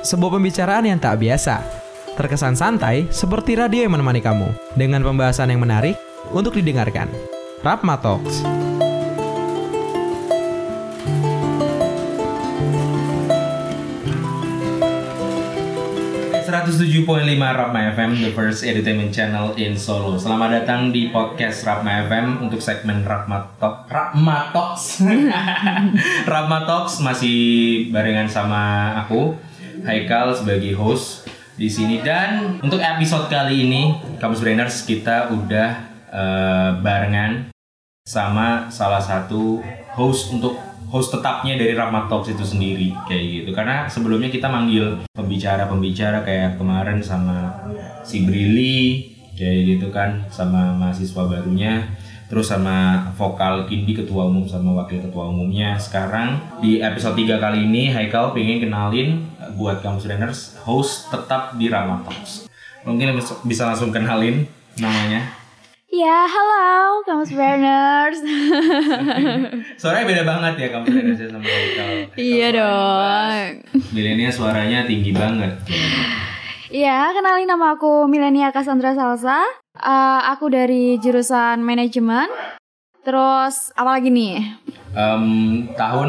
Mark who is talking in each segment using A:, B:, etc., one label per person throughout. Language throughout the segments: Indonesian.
A: sebuah pembicaraan yang tak biasa. Terkesan santai seperti radio yang menemani kamu dengan pembahasan yang menarik untuk didengarkan. Rapma Talks. Rapma FM, the first entertainment channel in Solo. Selamat datang di podcast Rapma FM untuk segmen Rapma Talk, Rapma Talks. Rapma Talks masih barengan sama aku, Haikal sebagai host di sini. Dan untuk episode kali ini, Kampus Brainers kita udah uh, barengan sama salah satu host untuk host tetapnya dari Rahmat Talks itu sendiri kayak gitu. Karena sebelumnya kita manggil pembicara-pembicara kayak kemarin sama si Brili kayak gitu kan sama mahasiswa barunya terus sama vokal Kindi ketua umum sama wakil ketua umumnya sekarang di episode 3 kali ini Haikal pengen kenalin buat kamu Runners host tetap di Rahmat Talks mungkin bisa langsung kenalin namanya
B: Ya, halo kamu Burners.
A: Suaranya beda banget ya kamu Burners sama Haikal.
B: Iya dong.
A: Milenia suaranya tinggi banget.
B: Iya, kenalin nama aku Milenia Cassandra Salsa. Uh, aku dari jurusan manajemen. Terus apa lagi nih?
A: Um, tahun?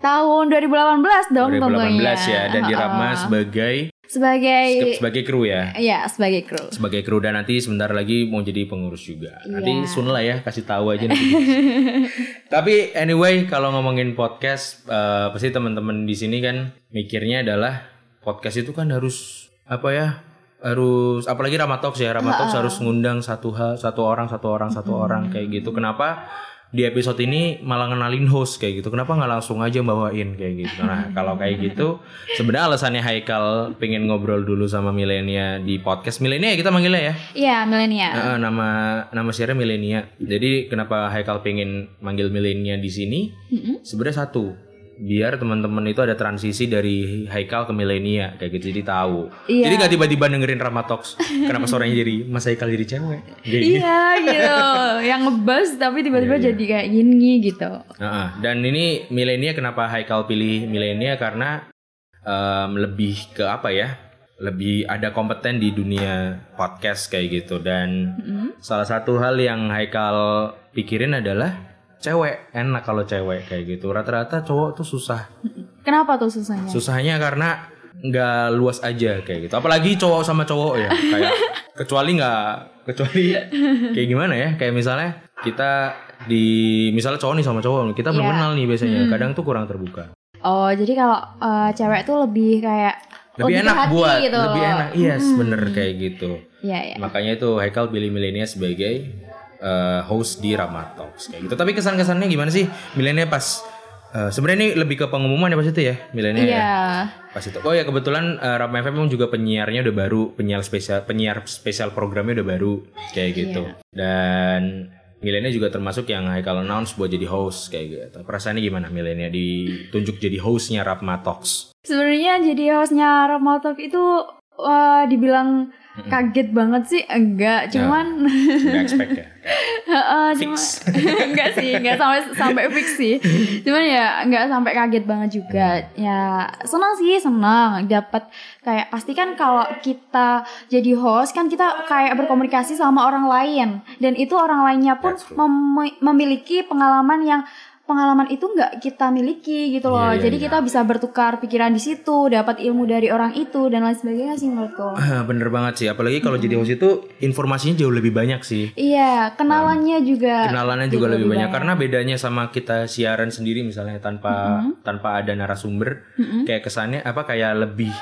B: Tahun 2018 dong
A: 2018 tentunya. ya dan di Rama sebagai
B: sebagai
A: sebagai kru ya
B: iya sebagai kru
A: sebagai kru dan nanti sebentar lagi mau jadi pengurus juga yeah. nanti sun lah ya kasih tahu aja nanti tapi anyway kalau ngomongin podcast uh, pasti teman-teman di sini kan mikirnya adalah podcast itu kan harus apa ya harus apalagi Ramatox ya Ramatox uh, harus ngundang satu hal satu orang satu orang satu hmm. orang kayak gitu kenapa di episode ini malah ngenalin host kayak gitu. Kenapa nggak langsung aja bawain kayak gitu? Nah kalau kayak gitu, sebenarnya alasannya Haikal pengen ngobrol dulu sama Milenia di podcast Milenia kita manggilnya ya?
B: Iya Milenia.
A: Uh, nama nama siapa Milenia. Jadi kenapa Haikal pengen manggil Milenia di sini? Mm -hmm. Sebenarnya satu biar teman-teman itu ada transisi dari Haikal ke milenia kayak gitu jadi tahu. Iya. Jadi gak tiba-tiba dengerin Ramatox. Kenapa suaranya jadi Mas Haikal jadi cewek?
B: Kayak iya gitu. Yang ngebas tapi tiba-tiba iya, iya. jadi kayak gini gitu.
A: Uh -uh. Dan ini milenia kenapa Haikal pilih milenia karena um, lebih ke apa ya? Lebih ada kompeten di dunia podcast kayak gitu dan mm -hmm. salah satu hal yang Haikal pikirin adalah cewek enak kalau cewek kayak gitu rata-rata cowok tuh susah
B: kenapa tuh susahnya
A: susahnya karena nggak luas aja kayak gitu apalagi cowok sama cowok ya kayak kecuali nggak kecuali kayak gimana ya kayak misalnya kita di misalnya cowok nih sama cowok kita belum yeah. kenal nih biasanya hmm. kadang tuh kurang terbuka
B: oh jadi kalau uh, cewek tuh lebih kayak
A: lebih, lebih enak buat gitu. lebih enak iya yes, hmm. bener kayak gitu
B: yeah, yeah.
A: makanya itu Haikal pilih milenial sebagai uh, host di Rama Talks kayak gitu. Tapi kesan-kesannya gimana sih milenial pas uh, sebenarnya ini lebih ke pengumuman ya pas itu ya milenial
B: yeah. ya.
A: Pas itu. Oh ya kebetulan uh, Rama FM juga penyiarnya udah baru, penyiar spesial penyiar spesial programnya udah baru kayak gitu. Yeah. Dan milenial juga termasuk yang Haikal announce buat jadi host kayak gitu. Perasaannya gimana milenial ditunjuk jadi hostnya Talks?
B: Sebenarnya jadi hostnya Talks itu uh, dibilang kaget banget sih? Enggak cuman
A: enggak expect ya.
B: Uh, cuma enggak sih enggak sampai sampai fix sih. Cuman ya enggak sampai kaget banget juga. Ya senang sih senang dapat kayak pasti kan kalau kita jadi host kan kita kayak berkomunikasi sama orang lain. Dan itu orang lainnya pun mem memiliki pengalaman yang pengalaman itu nggak kita miliki gitu loh. Yeah, yeah, Jadi yeah. kita bisa bertukar pikiran di situ, dapat ilmu dari orang itu dan lain sebagainya sih menurutku.
A: Bener banget sih, apalagi kalau hmm. jadi host itu informasinya jauh lebih banyak sih.
B: Iya, kenalannya um, juga.
A: Kenalannya juga lebih banyak. banyak karena bedanya sama kita siaran sendiri misalnya tanpa hmm. tanpa ada narasumber, hmm. kayak kesannya apa kayak lebih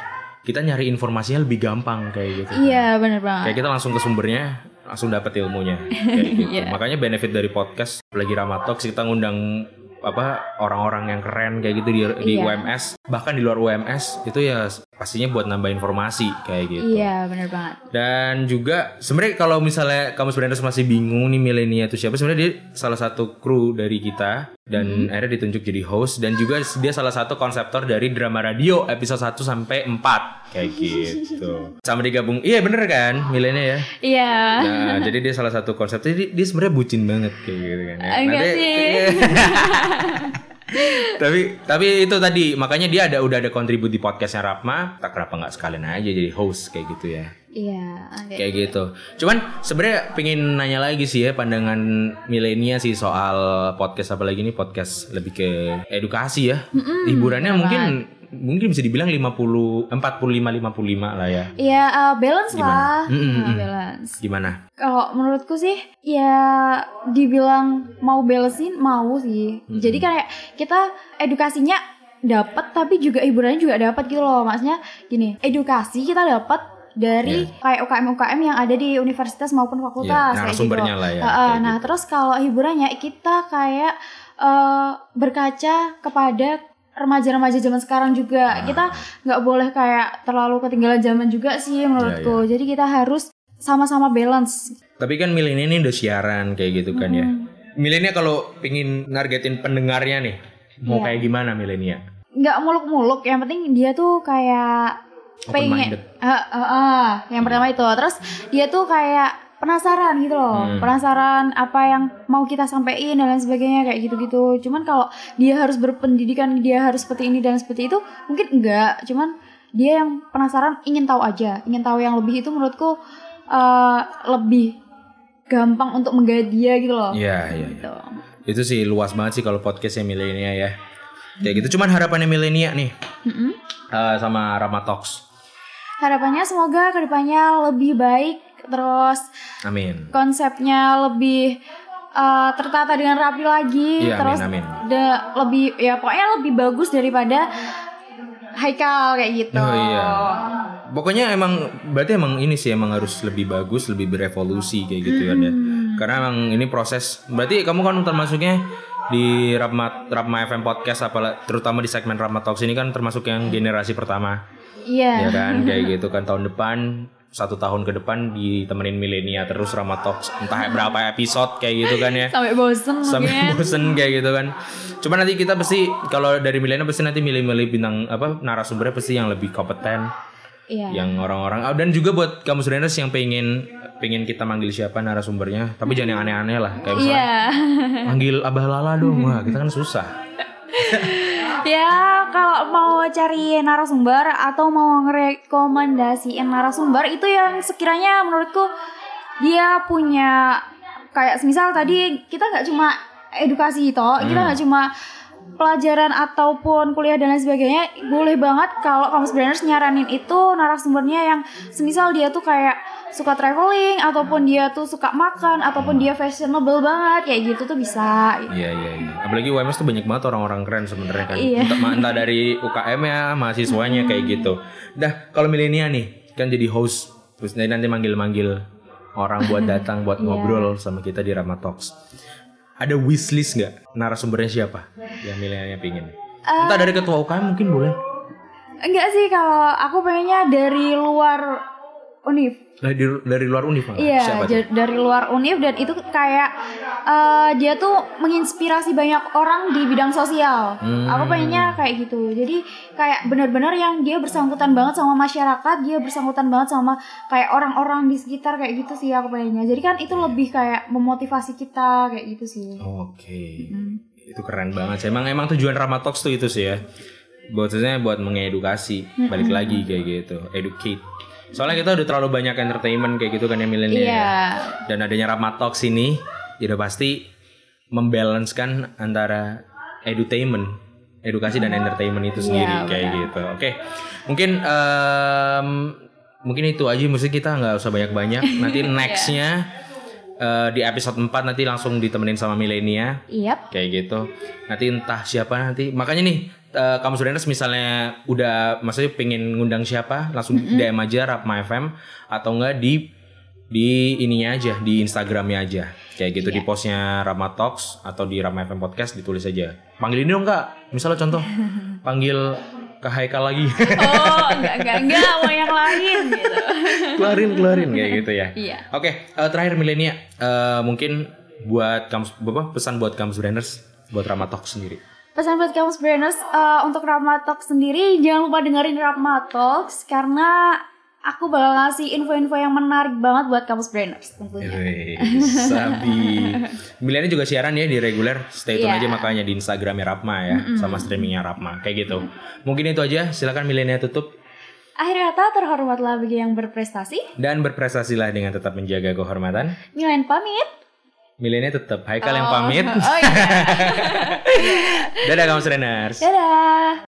A: kita nyari informasinya lebih gampang kayak gitu.
B: Iya, kan. bener banget.
A: Kayak kita langsung ke sumbernya, langsung dapat ilmunya kayak gitu. yeah. Makanya benefit dari podcast lagi Ramatok kita ngundang apa orang-orang yang keren kayak gitu di di iya. UMS bahkan di luar UMS itu ya pastinya buat nambah informasi kayak gitu.
B: Iya benar banget.
A: Dan juga sebenarnya kalau misalnya kamu sebenarnya masih bingung nih milenial itu siapa sebenarnya dia salah satu kru dari kita dan hmm. akhirnya ditunjuk jadi host dan juga dia salah satu konseptor dari drama radio episode 1 sampai 4 kayak gitu. Sama digabung. Iya bener kan milenial ya?
B: Iya.
A: Nah, jadi dia salah satu konsep. Jadi dia sebenarnya bucin banget kayak gitu kan. Ya.
B: Enggak Nanti, sih.
A: tapi tapi itu tadi makanya dia ada udah ada kontribut di podcastnya Rapma tak kenapa nggak sekalian aja jadi host kayak gitu ya.
B: Iya.
A: kayak gitu. Cuman sebenarnya pengen nanya lagi sih ya pandangan milenial sih soal podcast apalagi ini podcast lebih ke edukasi ya. Hiburannya mungkin mungkin bisa dibilang 50 45 55 lah ya
B: Iya, eh, balance
A: Gimana?
B: lah.
A: Mm, mm,
B: Nah,
A: mm.
B: balance.
A: gimana
B: Kalau menurutku sih ya dibilang mau balancein mau sih.
A: Mm-mm.
B: Jadi kayak kita edukasinya dapat tapi juga hiburannya juga dapat gitu loh. Maksudnya gini, edukasi kita dapat dari kayak UKM-UKM yang ada di universitas maupun fakultas
A: Iya,
B: kayak gitu.
A: lah ya,
B: Heeh,
A: kayak
B: nah,
A: gitu.
B: terus kalau hiburannya kita kayak eh, berkaca kepada remaja-remaja zaman sekarang juga.
A: Ah.
B: Kita nggak boleh kayak terlalu ketinggalan zaman juga sih menurutku.
A: Iya,
B: Jadi kita harus sama-sama balance.
A: tapi kan milenial ini udah siaran kayak gitu kan ya
B: Hmm.
A: milenial kalau pingin nargetin pendengarnya nih mau
B: Iya.
A: kayak gimana milenial
B: nggak muluk-muluk yang penting dia tuh kayak
A: Open
B: pengen. Ah, ah, ah. yang pertama itu terus dia tuh kayak penasaran gitu loh
A: Hmm.
B: penasaran apa yang mau kita sampaikan dan lain sebagainya kayak gitu-gitu cuman kalau dia harus berpendidikan dia harus seperti ini dan seperti itu mungkin enggak cuman dia yang penasaran ingin tahu aja ingin tahu yang lebih itu menurutku eh, lebih gampang untuk menggait dia gitu loh
A: Iya, iya, iya.
B: gitu.
A: Itu sih luas banget sih kalau podcastnya milenial ya. Kayak gitu. Cuman harapannya milenial nih
B: Mm-mm.
A: eh, sama Rama Talks.
B: Harapannya semoga ke depannya lebih baik terus
A: Amin.
B: konsepnya lebih uh, tertata dengan rapi lagi
A: Iya,
B: terus
A: amin, amin.
B: lebih ya pokoknya lebih bagus daripada Haikal kayak gitu.
A: Oh, iya. Pokoknya emang berarti emang ini sih emang harus lebih bagus, lebih berevolusi kayak gitu kan ya. Karena emang ini proses. Berarti kamu kan termasuknya di Rapma Rapma FM podcast apalah terutama di segmen Rapma Talks ini kan termasuk yang generasi pertama.
B: Iya.
A: ya kan kayak gitu kan tahun depan satu tahun ke depan ditemenin milenial terus Rama Talks entah berapa episode kayak gitu kan ya
B: Sampai bosen
A: sampai
B: mungkin.
A: bosen kayak gitu kan cuma nanti kita pasti kalau dari milenial pasti nanti milih-milih bintang apa narasumbernya pasti yang lebih kompeten
B: Iya.
A: yang orang-orang ah, dan juga buat kamu studenters yang pengen pengen kita manggil siapa narasumbernya tapi jangan yang aneh-aneh lah kayak misalnya
B: Iya.
A: manggil abah lala dong wah kita kan susah
B: ya kalau mau cari narasumber atau mau ngerekomendasiin narasumber itu yang sekiranya menurutku dia punya kayak misal tadi kita nggak cuma edukasi kita
A: Hmm.
B: nggak cuma pelajaran ataupun kuliah dan lain sebagainya boleh banget kalau kamu sebenarnya nyaranin itu narasumbernya yang semisal dia tuh kayak suka traveling ataupun dia tuh suka makan ataupun dia fashionable banget kayak gitu tuh bisa
A: Iya iya iya. Apalagi UMS tuh banyak banget orang-orang keren sebenarnya kan.
B: Iya.
A: Entah, entah dari UKM ya, mahasiswanya kayak gitu. Dah kalau milenial nih kan jadi host terus nanti manggil-manggil orang buat datang buat
B: Iya.
A: ngobrol sama kita di Rama Talks. Ada wishlist nggak narasumbernya siapa yang milenialnya pingin? Entah dari ketua UKM mungkin boleh.
B: Enggak sih kalau aku pengennya dari luar univ.
A: Dari, dari luar univ malah.
B: Iya,
A: siapa
B: dari luar univ dan itu kayak eh, dia tuh menginspirasi banyak orang di bidang sosial.
A: Hmm.
B: Aku pengennya kayak gitu. Jadi kayak benar-benar yang dia bersangkutan banget sama masyarakat, dia bersangkutan banget sama kayak orang-orang di sekitar kayak gitu sih aku pengennya. Jadi kan itu lebih kayak memotivasi kita kayak gitu sih.
A: Oke.
B: Hmm.
A: Itu keren banget sih. Emang emang tujuan Rama Talks tuh itu sih ya. Buatnya buat mengedukasi, balik lagi kayak gitu, educate. Soalnya kita udah terlalu banyak entertainment kayak gitu kan yang milenial.
B: Iya.
A: ya. Dan adanya Rama Talks ini ya udah pasti membalancekan antara edutainment, edukasi dan entertainment itu sendiri
B: Iya,
A: kayak
B: benar.
A: gitu. Oke. Mungkin em, mungkin itu aja mesti kita nggak usah banyak-banyak. Nanti nextnya eh, di episode 4 nanti langsung ditemenin sama milenial
B: Yap.
A: kayak gitu nanti entah siapa nanti makanya nih eh, kamu studenters misalnya udah maksudnya pengen ngundang siapa langsung DM aja Rapma FM atau enggak di di ininya aja di Instagramnya aja. Kayak gitu di postnya Rama Talks atau di Rama FM Podcast ditulis aja. Panggil ini dong kak misalnya contoh panggil ke Haikal lagi.
B: Oh, enggak enggak enggak mau yang lain gitu.
A: keluarin keluarin kayak gitu ya.
B: Iya.
A: Oke, eh, terakhir milenial Eh, mungkin buat kamu apa pesan buat kamu studenters buat Rama Talks sendiri
B: Pesan buat kamu Brainers uh, untuk Rama Talks sendiri jangan lupa dengerin Rama Talks karena aku bakal ngasih info-info yang menarik banget buat kampus brainers tentunya.
A: Wih, sabi. Milenial juga siaran ya di reguler. Stay tune
B: Iya.
A: aja makanya di Instagramnya Rapma ya, sama streamingnya Rapma, kayak gitu. Mungkin itu aja. Silakan milenial tutup
B: Akhir kata terhormatlah bagi yang berprestasi.
A: dan berprestasilah dengan tetap menjaga kehormatan.
B: Milen pamit.
A: Milenial tetap. Haikal yang
B: Oh.
A: pamit.
B: Oh iya.
A: Dadah kamu Sereners.
B: Dadah.